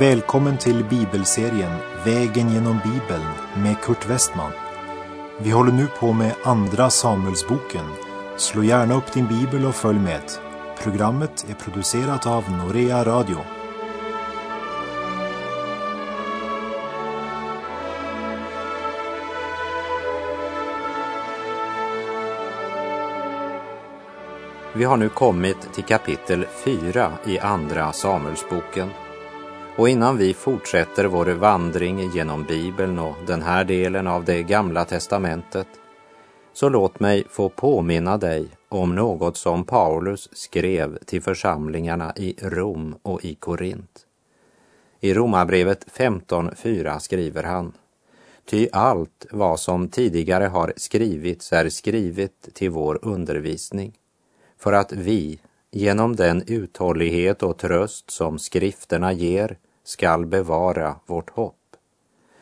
Välkommen till bibelserien Vägen genom Bibeln med Kurt Westman. Vi håller nu på med Andra Samuelsboken. Slå gärna upp din bibel och följ med. Programmet är producerat av Norea Radio. Vi har nu kommit till kapitel 4 i Andra Samuelsboken. Och innan vi fortsätter vår vandring genom Bibeln och den här delen av det gamla testamentet, så låt mig få påminna dig om något som Paulus skrev till församlingarna i Rom och i Korint. I Romarbrevet 15.4 skriver han Ty allt vad som tidigare har skrivits är skrivet till vår undervisning, för att vi genom den uthållighet och tröst som skrifterna ger skall bevara vårt hopp.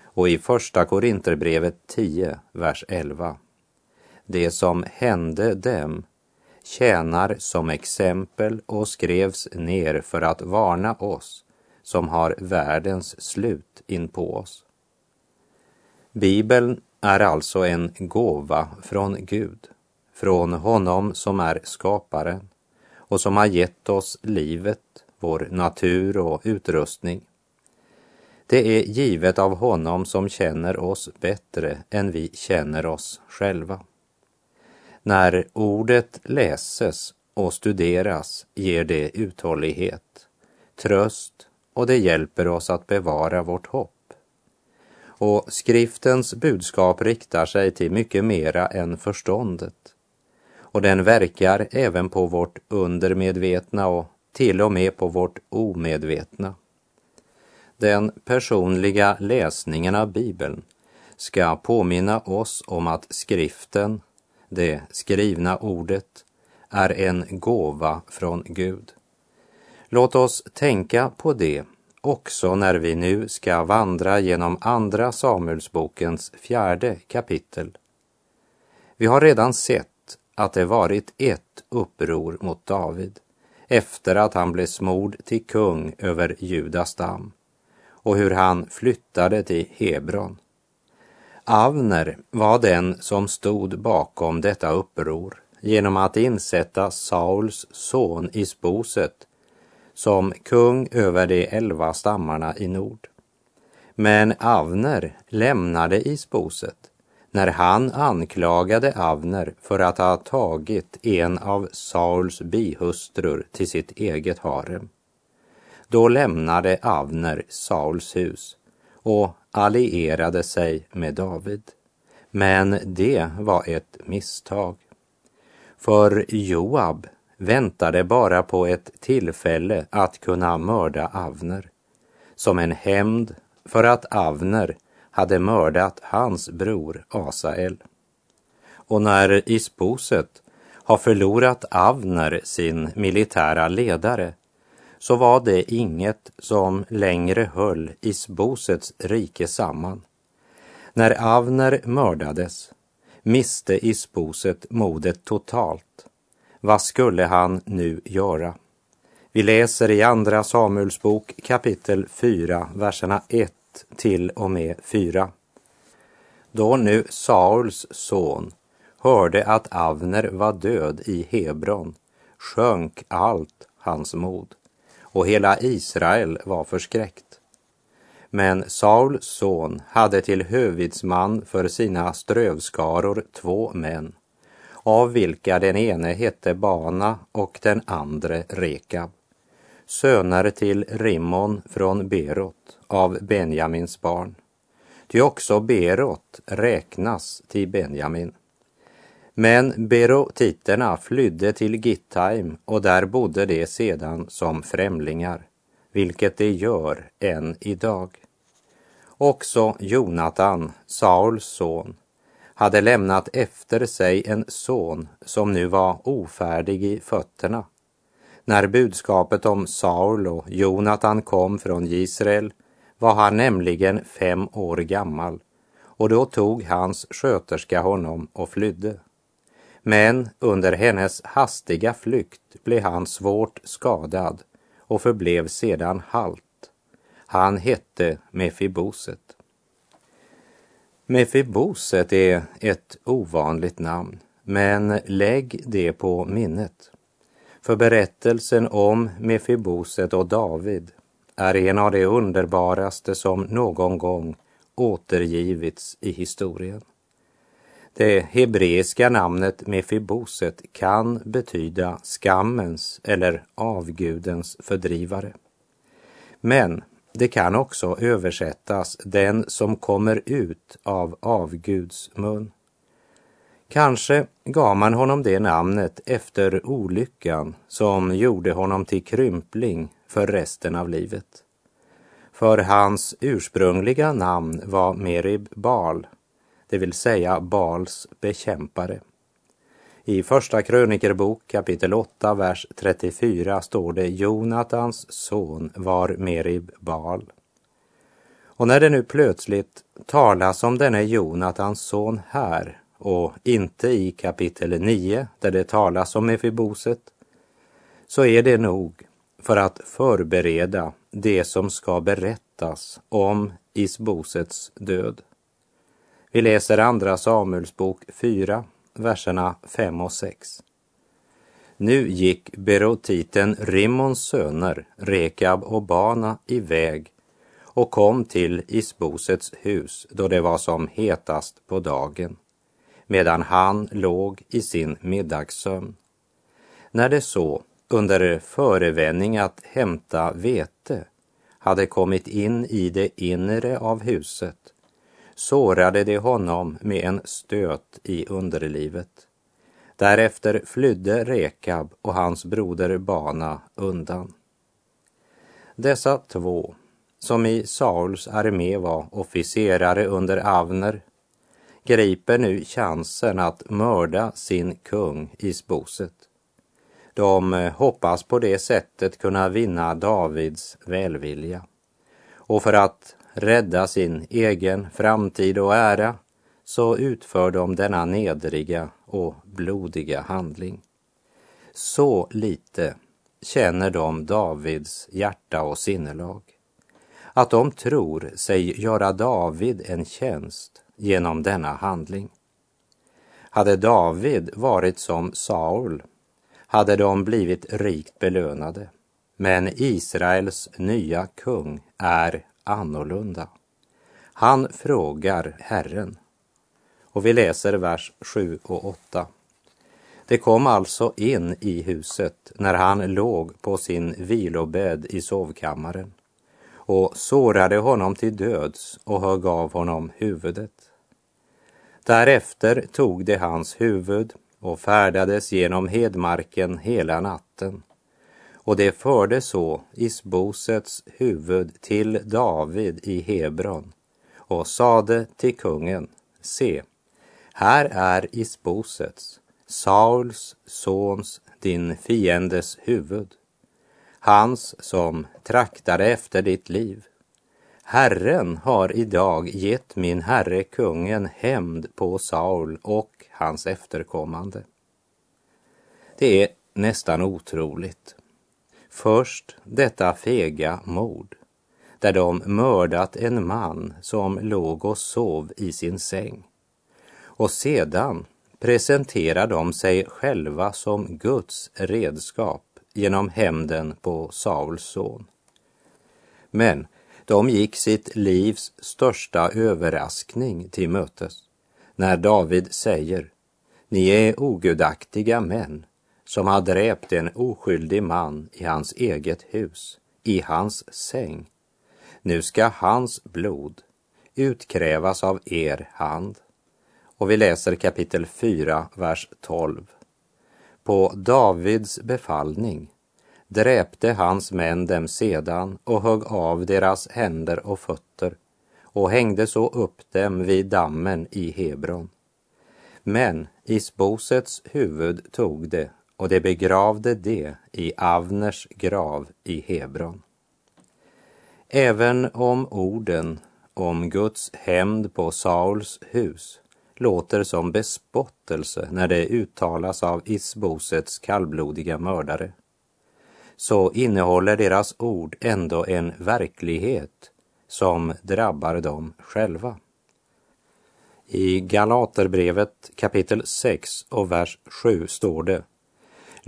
Och i Första Korinterbrevet 10, vers 11. Det som hände dem tjänar som exempel och skrevs ner för att varna oss som har världens slut in på oss. Bibeln är alltså en gåva från Gud, från honom som är skaparen och som har gett oss livet, vår natur och utrustning. Det är givet av honom som känner oss bättre än vi känner oss själva. När ordet läses och studeras ger det uthållighet, tröst och det hjälper oss att bevara vårt hopp. Och skriftens budskap riktar sig till mycket mera än förståndet. Och den verkar även på vårt undermedvetna och till och med på vårt omedvetna. Den personliga läsningen av Bibeln ska påminna oss om att skriften, det skrivna ordet, är en gåva från Gud. Låt oss tänka på det också när vi nu ska vandra genom Andra Samuelsbokens fjärde kapitel. Vi har redan sett att det varit ett uppror mot David efter att han blev smord till kung över Judas stam och hur han flyttade till Hebron. Avner var den som stod bakom detta uppror genom att insätta Sauls son Isboset som kung över de elva stammarna i nord. Men Avner lämnade Isboset när han anklagade Avner för att ha tagit en av Sauls bihustrur till sitt eget harem. Då lämnade Avner Sauls hus och allierade sig med David. Men det var ett misstag. För Joab väntade bara på ett tillfälle att kunna mörda Avner som en hämnd för att Avner hade mördat hans bror Asael. Och när Isboset har förlorat Avner sin militära ledare så var det inget som längre höll Isbosets rike samman. När Avner mördades miste Isboset modet totalt. Vad skulle han nu göra? Vi läser i Andra Samuels bok kapitel 4, verserna 1 till och med 4. Då nu Sauls son hörde att Avner var död i Hebron sjönk allt hans mod och hela Israel var förskräckt. Men Sauls son hade till huvudman för sina strövskaror två män, av vilka den ene hette Bana och den andre Rekab, söner till Rimmon från Berot av Benjamins barn. Ty också Berot räknas till Benjamin. Men berotiterna flydde till Gittheim och där bodde de sedan som främlingar, vilket de gör än idag. Också Jonatan, Sauls son, hade lämnat efter sig en son som nu var ofärdig i fötterna. När budskapet om Saul och Jonatan kom från Israel var han nämligen fem år gammal och då tog hans sköterska honom och flydde. Men under hennes hastiga flykt blev han svårt skadad och förblev sedan halt. Han hette Mefiboset. Mefiboset är ett ovanligt namn, men lägg det på minnet. För berättelsen om Mefiboset och David är en av de underbaraste som någon gång återgivits i historien. Det hebreiska namnet Mefiboset kan betyda skammens eller avgudens fördrivare. Men det kan också översättas den som kommer ut av avguds mun. Kanske gav man honom det namnet efter olyckan som gjorde honom till krympling för resten av livet. För hans ursprungliga namn var Merib Bal, det vill säga Bals bekämpare. I Första krönikerbok kapitel 8, vers 34 står det Jonatans son var Merib Bal. Och när det nu plötsligt talas om denne Jonatans son här och inte i kapitel 9 där det talas om Mefiboset, så är det nog för att förbereda det som ska berättas om Isbosets död. Vi läser Andra Samuels bok 4, verserna 5 och 6. Nu gick berotiten Rimmons söner, Rekab och Bana, iväg och kom till Isbosets hus då det var som hetast på dagen, medan han låg i sin middagssömn. När det så, under förevändning att hämta vete, hade kommit in i det inre av huset sårade de honom med en stöt i underlivet. Därefter flydde Rekab och hans broder Bana undan. Dessa två, som i Sauls armé var officerare under Avner, griper nu chansen att mörda sin kung Isboset. De eh, hoppas på det sättet kunna vinna Davids välvilja. Och för att rädda sin egen framtid och ära så utför de denna nedriga och blodiga handling. Så lite känner de Davids hjärta och sinnelag att de tror sig göra David en tjänst genom denna handling. Hade David varit som Saul hade de blivit rikt belönade. Men Israels nya kung är annorlunda. Han frågar Herren. Och vi läser vers 7 och 8. Det kom alltså in i huset när han låg på sin vilobädd i sovkammaren och sårade honom till döds och högg av honom huvudet. Därefter tog de hans huvud och färdades genom hedmarken hela natten och det förde så Isbosets huvud till David i Hebron och sade till kungen, se, här är Isbosets, Sauls sons, din fiendes huvud, hans som traktade efter ditt liv. Herren har idag gett min herre kungen hämnd på Saul och hans efterkommande. Det är nästan otroligt Först detta fega mord, där de mördat en man som låg och sov i sin säng. Och sedan presenterar de sig själva som Guds redskap genom hämnden på Sauls son. Men de gick sitt livs största överraskning till mötes när David säger, ni är ogudaktiga män som har dräpt en oskyldig man i hans eget hus, i hans säng. Nu ska hans blod utkrävas av er hand. Och vi läser kapitel 4, vers 12. På Davids befallning dräpte hans män dem sedan och högg av deras händer och fötter och hängde så upp dem vid dammen i Hebron. Men Isbosets huvud tog det och de begravde det i Avners grav i Hebron. Även om orden om Guds hämnd på Sauls hus låter som bespottelse när det uttalas av Isbosets kallblodiga mördare, så innehåller deras ord ändå en verklighet som drabbar dem själva. I Galaterbrevet kapitel 6 och vers 7 står det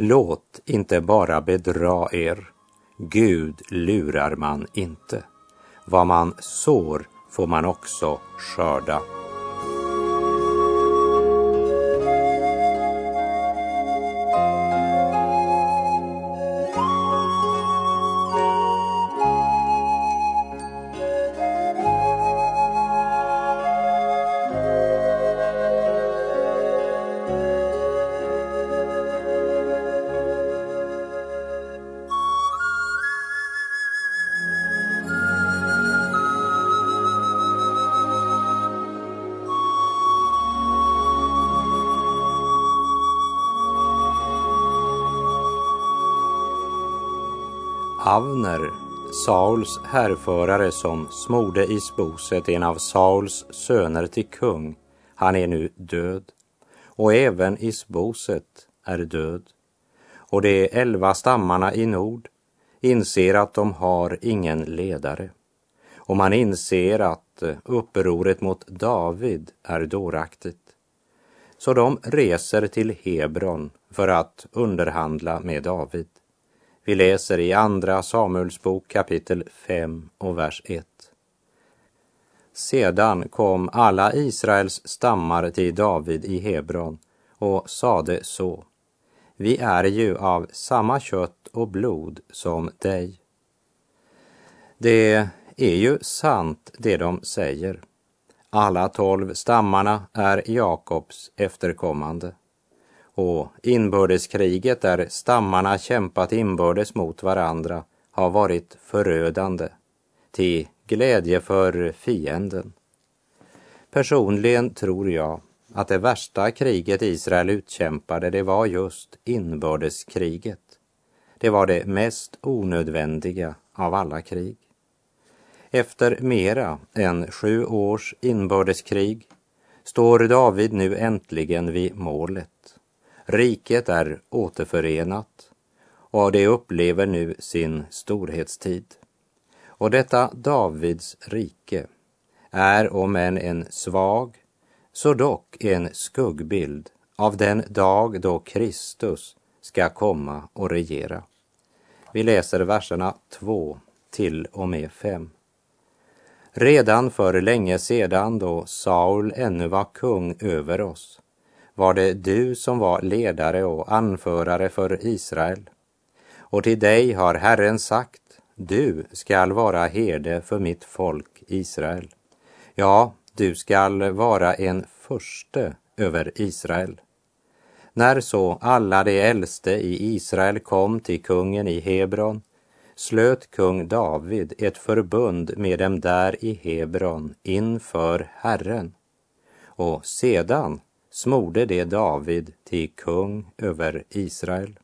Låt inte bara bedra er, Gud lurar man inte. Vad man sår får man också skörda. Avner, Sauls härförare som smorde i sposet en av Sauls söner till kung, han är nu död. Och även Isboset är död. Och de elva stammarna i nord inser att de har ingen ledare. Och man inser att upproret mot David är dåraktigt. Så de reser till Hebron för att underhandla med David. Vi läser i Andra Samuelsbok kapitel 5 och vers 1. Sedan kom alla Israels stammar till David i Hebron och sade så. Vi är ju av samma kött och blod som dig. Det är ju sant det de säger. Alla tolv stammarna är Jakobs efterkommande och inbördeskriget där stammarna kämpat inbördes mot varandra har varit förödande till glädje för fienden. Personligen tror jag att det värsta kriget Israel utkämpade det var just inbördeskriget. Det var det mest onödvändiga av alla krig. Efter mera än sju års inbördeskrig står David nu äntligen vid målet. Riket är återförenat och det upplever nu sin storhetstid. Och detta Davids rike är om än en svag, så dock en skuggbild av den dag då Kristus ska komma och regera. Vi läser verserna 2 till och med 5. Redan för länge sedan då Saul ännu var kung över oss var det du som var ledare och anförare för Israel. Och till dig har Herren sagt, du skall vara herde för mitt folk Israel. Ja, du skall vara en förste över Israel. När så alla de äldste i Israel kom till kungen i Hebron slöt kung David ett förbund med dem där i Hebron inför Herren. Och sedan smorde det David till kung över Israel.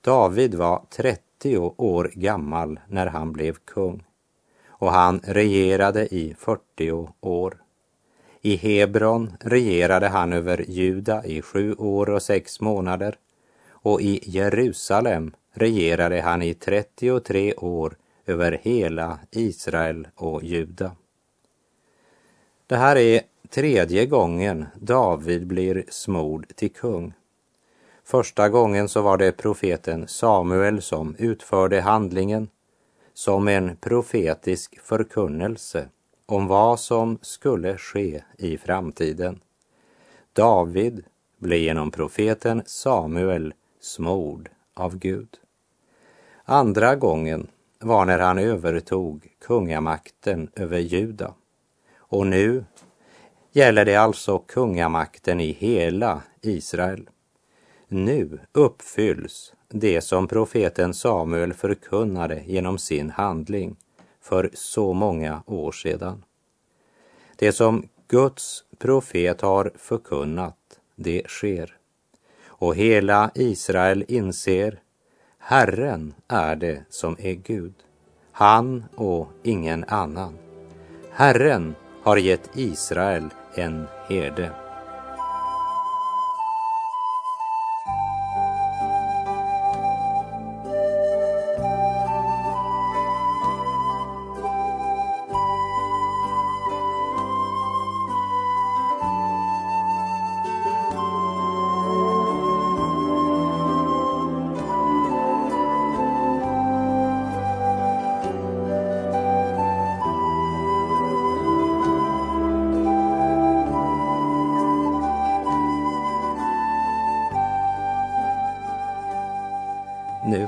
David var 30 år gammal när han blev kung och han regerade i 40 år. I Hebron regerade han över Juda i sju år och sex månader och i Jerusalem regerade han i 33 år över hela Israel och Juda. Det här är tredje gången David blir smord till kung. Första gången så var det profeten Samuel som utförde handlingen som en profetisk förkunnelse om vad som skulle ske i framtiden. David blev genom profeten Samuel smord av Gud. Andra gången var när han övertog kungamakten över Juda. Och nu gäller det alltså kungamakten i hela Israel. Nu uppfylls det som profeten Samuel förkunnade genom sin handling för så många år sedan. Det som Guds profet har förkunnat, det sker. Och hela Israel inser, Herren är det som är Gud, han och ingen annan. Herren har gett Israel en herde.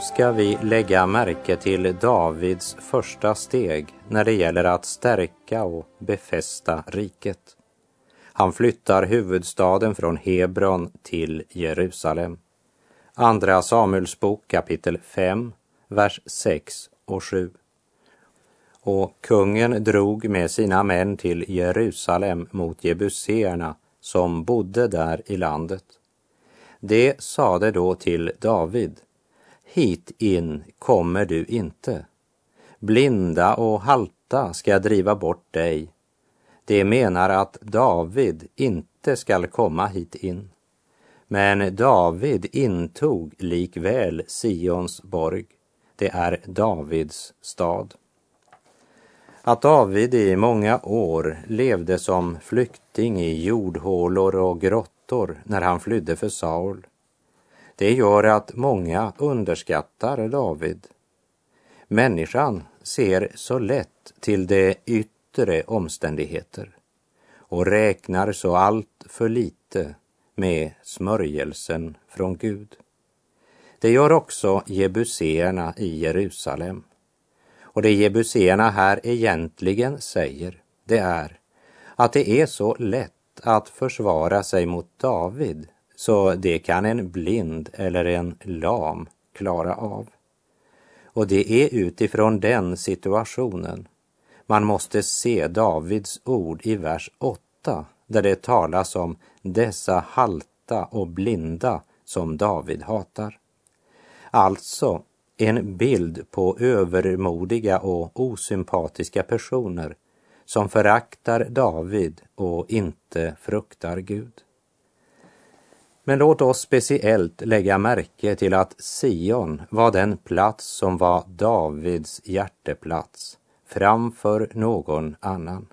Ska vi lägga märke till Davids första steg när det gäller att stärka och befästa riket. Han flyttar huvudstaden från Hebron till Jerusalem. Andra Samuelsbok kapitel 5, vers 6 och 7. Och kungen drog med sina män till Jerusalem mot jebuséerna som bodde där i landet. Det sade då till David, hit in kommer du inte. Blinda och halta ska driva bort dig. Det menar att David inte skall komma hit in. Men David intog likväl Sions borg. Det är Davids stad. Att David i många år levde som flykting i jordhålor och grottor när han flydde för Saul, det gör att många underskattar David. Människan ser så lätt till de yttre omständigheter och räknar så allt för lite med smörjelsen från Gud. Det gör också jebuséerna i Jerusalem. Och det jebuséerna här egentligen säger, det är att det är så lätt att försvara sig mot David så det kan en blind eller en lam klara av. Och det är utifrån den situationen man måste se Davids ord i vers 8 där det talas om dessa halta och blinda som David hatar. Alltså en bild på övermodiga och osympatiska personer som föraktar David och inte fruktar Gud. Men låt oss speciellt lägga märke till att Sion var den plats som var Davids hjärteplats framför någon annan.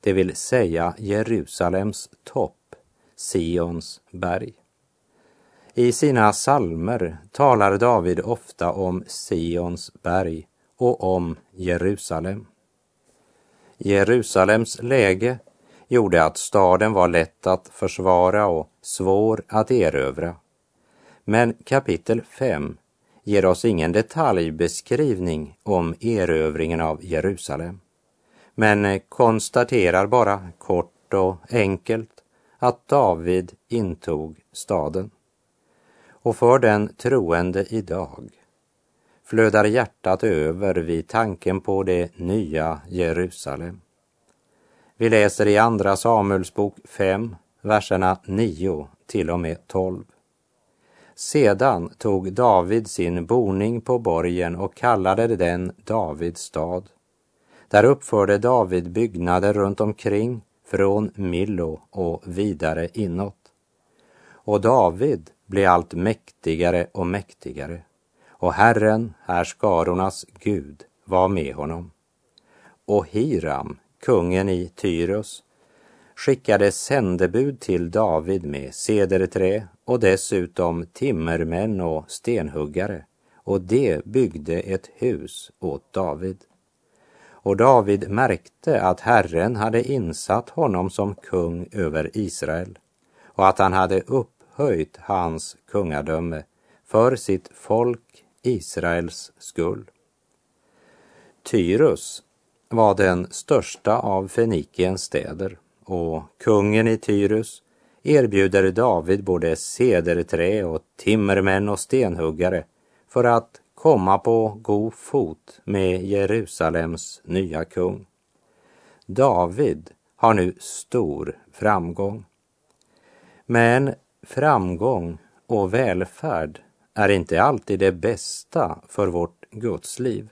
Det vill säga Jerusalems topp, Sions berg. I sina salmer talar David ofta om Sions berg och om Jerusalem. Jerusalems läge gjorde att staden var lätt att försvara och svår att erövra. Men kapitel 5 ger oss ingen detaljbeskrivning om erövringen av Jerusalem, men konstaterar bara kort och enkelt att David intog staden. Och för den troende idag flödar hjärtat över vid tanken på det nya Jerusalem. Vi läser i Andra Samuelsbok 5, verserna 9 till och med 12. Sedan tog David sin boning på borgen och kallade den Davids stad. Där uppförde David byggnader runt omkring från Millo och vidare inåt. Och David blev allt mäktigare och mäktigare och Herren, härskarornas Gud, var med honom. Och Hiram, kungen i Tyrus, skickade sändebud till David med cederträ och dessutom timmermän och stenhuggare och de byggde ett hus åt David. Och David märkte att Herren hade insatt honom som kung över Israel och att han hade upphöjt hans kungadöme för sitt folk Israels skull. Tyrus var den största av Fenikiens städer och kungen i Tyrus erbjuder David både cederträ och timmermän och stenhuggare för att komma på god fot med Jerusalems nya kung. David har nu stor framgång. Men framgång och välfärd är inte alltid det bästa för vårt gudsliv.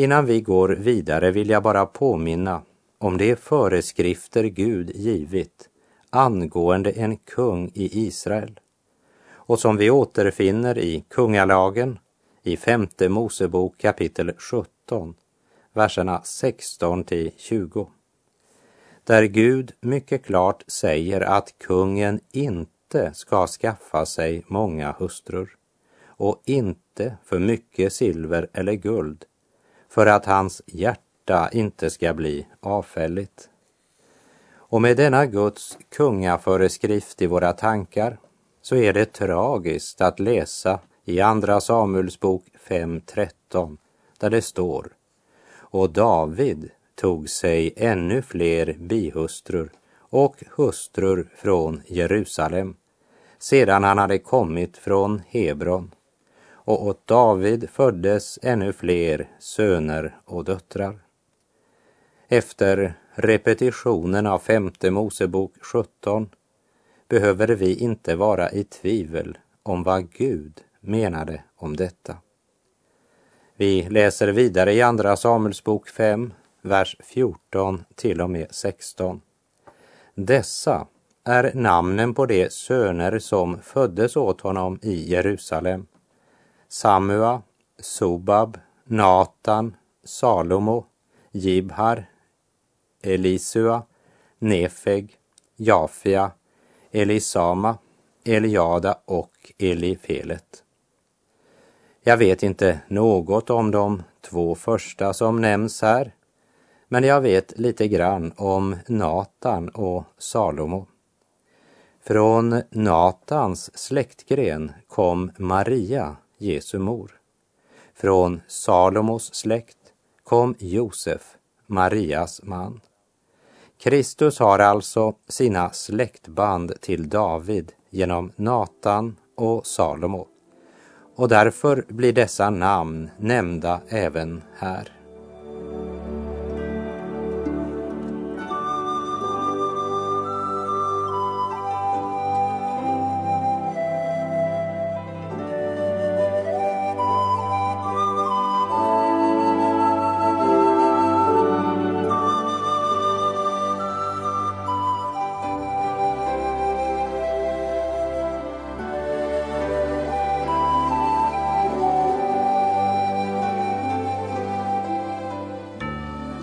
Innan vi går vidare vill jag bara påminna om de föreskrifter Gud givit angående en kung i Israel och som vi återfinner i kungalagen i femte Mosebok kapitel 17, verserna 16 till 20. Där Gud mycket klart säger att kungen inte ska skaffa sig många hustrur och inte för mycket silver eller guld för att hans hjärta inte ska bli avfälligt. Och med denna Guds kungaföreskrift i våra tankar så är det tragiskt att läsa i Andra Samuels bok 5.13 där det står Och David tog sig ännu fler bihustrur och hustrur från Jerusalem sedan han hade kommit från Hebron och åt David föddes ännu fler söner och döttrar. Efter repetitionen av femte Mosebok 17 behöver vi inte vara i tvivel om vad Gud menade om detta. Vi läser vidare i Andra Samuelsbok 5, vers 14 till och med 16. Dessa är namnen på de söner som föddes åt honom i Jerusalem. Samua, Sobab, Natan, Salomo, Jibhar, Elisua, Nefeg, Jafia, Elisama, Eliada och Elifelet. Jag vet inte något om de två första som nämns här, men jag vet lite grann om Natan och Salomo. Från Natans släktgren kom Maria, Jesu mor. Från Salomos släkt kom Josef, Marias man. Kristus har alltså sina släktband till David genom Natan och Salomo. Och därför blir dessa namn nämnda även här.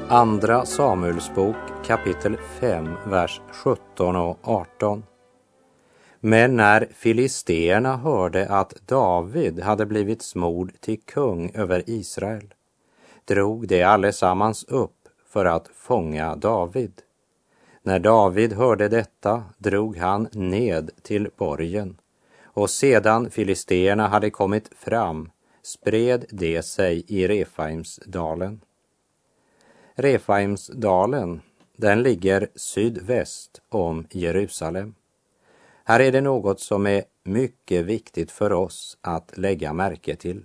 Andra Samuelsbok kapitel 5, vers 17 och 18. Men när filisteerna hörde att David hade blivit smord till kung över Israel drog de allesammans upp för att fånga David. När David hörde detta drog han ned till borgen och sedan filisteerna hade kommit fram spred de sig i Refaimsdalen. Refaimsdalen, den ligger sydväst om Jerusalem. Här är det något som är mycket viktigt för oss att lägga märke till.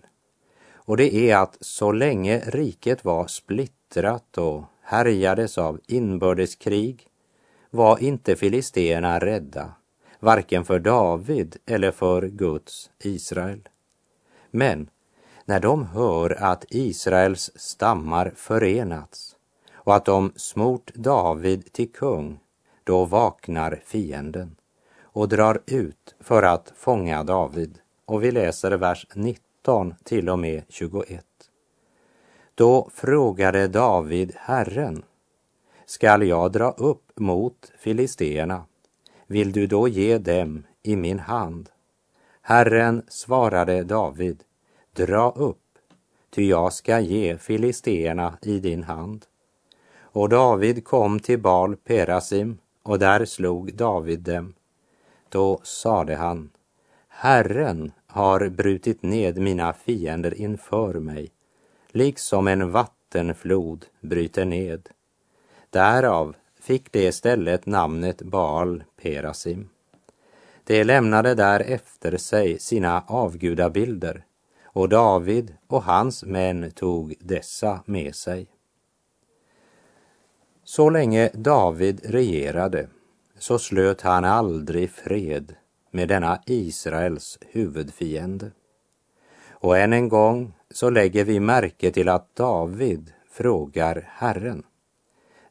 Och det är att så länge riket var splittrat och härjades av inbördeskrig var inte filisterna rädda, varken för David eller för Guds Israel. Men när de hör att Israels stammar förenats och att de smort David till kung, då vaknar fienden och drar ut för att fånga David. Och vi läser vers 19 till och med 21. Då frågade David Herren, skall jag dra upp mot filisteerna? Vill du då ge dem i min hand? Herren svarade David, dra upp, ty jag ska ge filisteerna i din hand. Och David kom till Bal Perasim och där slog David dem. Då sade han, Herren har brutit ned mina fiender inför mig, liksom en vattenflod bryter ned. Därav fick det istället namnet Baal Perasim. De lämnade där efter sig sina avgudabilder och David och hans män tog dessa med sig. Så länge David regerade så slöt han aldrig fred med denna Israels huvudfiende. Och än en gång så lägger vi märke till att David frågar Herren.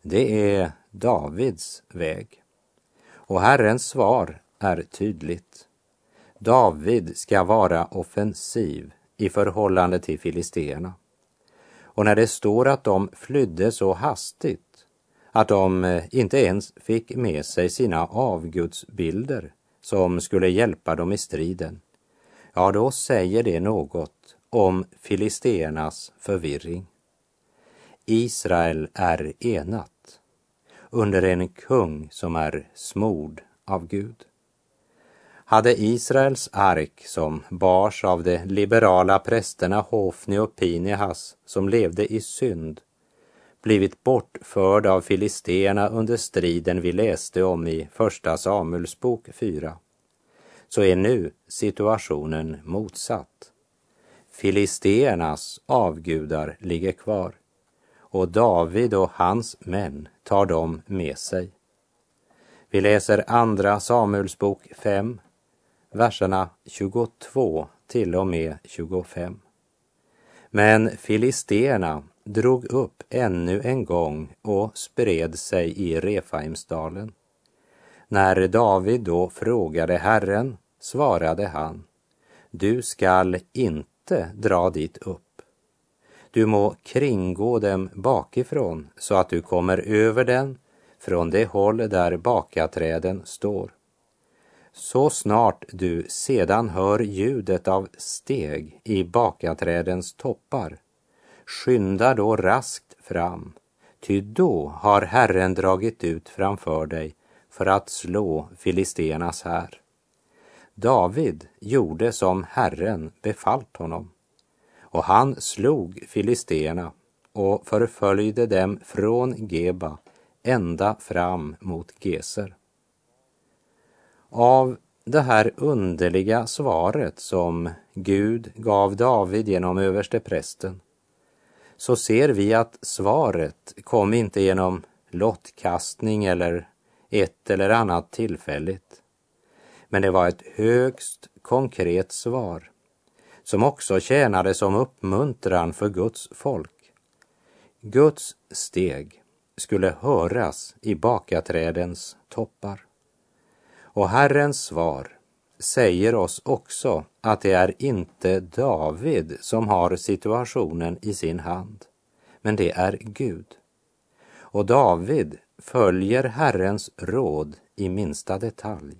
Det är Davids väg. Och Herrens svar är tydligt. David ska vara offensiv i förhållande till filisterna. Och när det står att de flydde så hastigt att de eh, inte ens fick med sig sina avgudsbilder som skulle hjälpa dem i striden, ja, då säger det något om filisternas förvirring. Israel är enat under en kung som är smord av Gud. hade Israels ark som bars av de liberala prästerna Hofni och Pinehas som levde i synd blivit bortförda av filisterna under striden vi läste om i Första Samuelsbok 4, så är nu situationen motsatt. Filisternas avgudar ligger kvar och David och hans män tar dem med sig. Vi läser Andra Samuelsbok 5, verserna 22 till och med 25. Men filisterna drog upp ännu en gång och spred sig i Refaimsdalen. När David då frågade Herren svarade han, du skall inte dra dit upp. Du må kringgå dem bakifrån så att du kommer över den från det håll där bakaträden står. Så snart du sedan hör ljudet av steg i bakaträdens toppar, skynda då raskt fram, ty då har Herren dragit ut framför dig för att slå filisternas här. David gjorde som Herren befallt honom, och han slog filisterna och förföljde dem från Geba ända fram mot Geser. Av det här underliga svaret som Gud gav David genom översteprästen så ser vi att svaret kom inte genom lottkastning eller ett eller annat tillfälligt. Men det var ett högst konkret svar som också tjänade som uppmuntran för Guds folk. Guds steg skulle höras i bakaträdens toppar. Och Herrens svar säger oss också att det är inte David som har situationen i sin hand, men det är Gud. Och David följer Herrens råd i minsta detalj.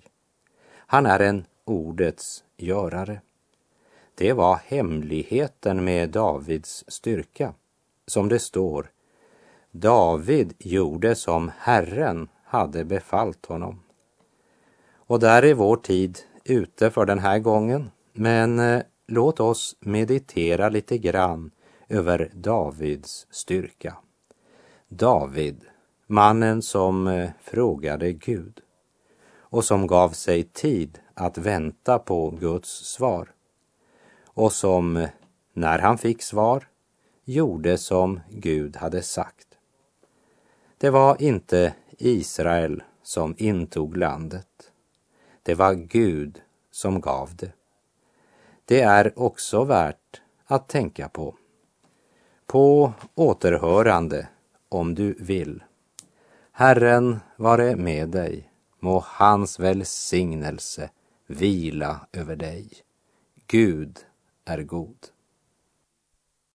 Han är en ordets görare. Det var hemligheten med Davids styrka. Som det står, David gjorde som Herren hade befallt honom. Och där i vår tid ute för den här gången. Men eh, låt oss meditera lite grann över Davids styrka. David, mannen som eh, frågade Gud och som gav sig tid att vänta på Guds svar och som, eh, när han fick svar, gjorde som Gud hade sagt. Det var inte Israel som intog landet. Det var Gud som gav det. Det är också värt att tänka på. På återhörande om du vill. Herren vare med dig. Må hans välsignelse vila över dig. Gud är god.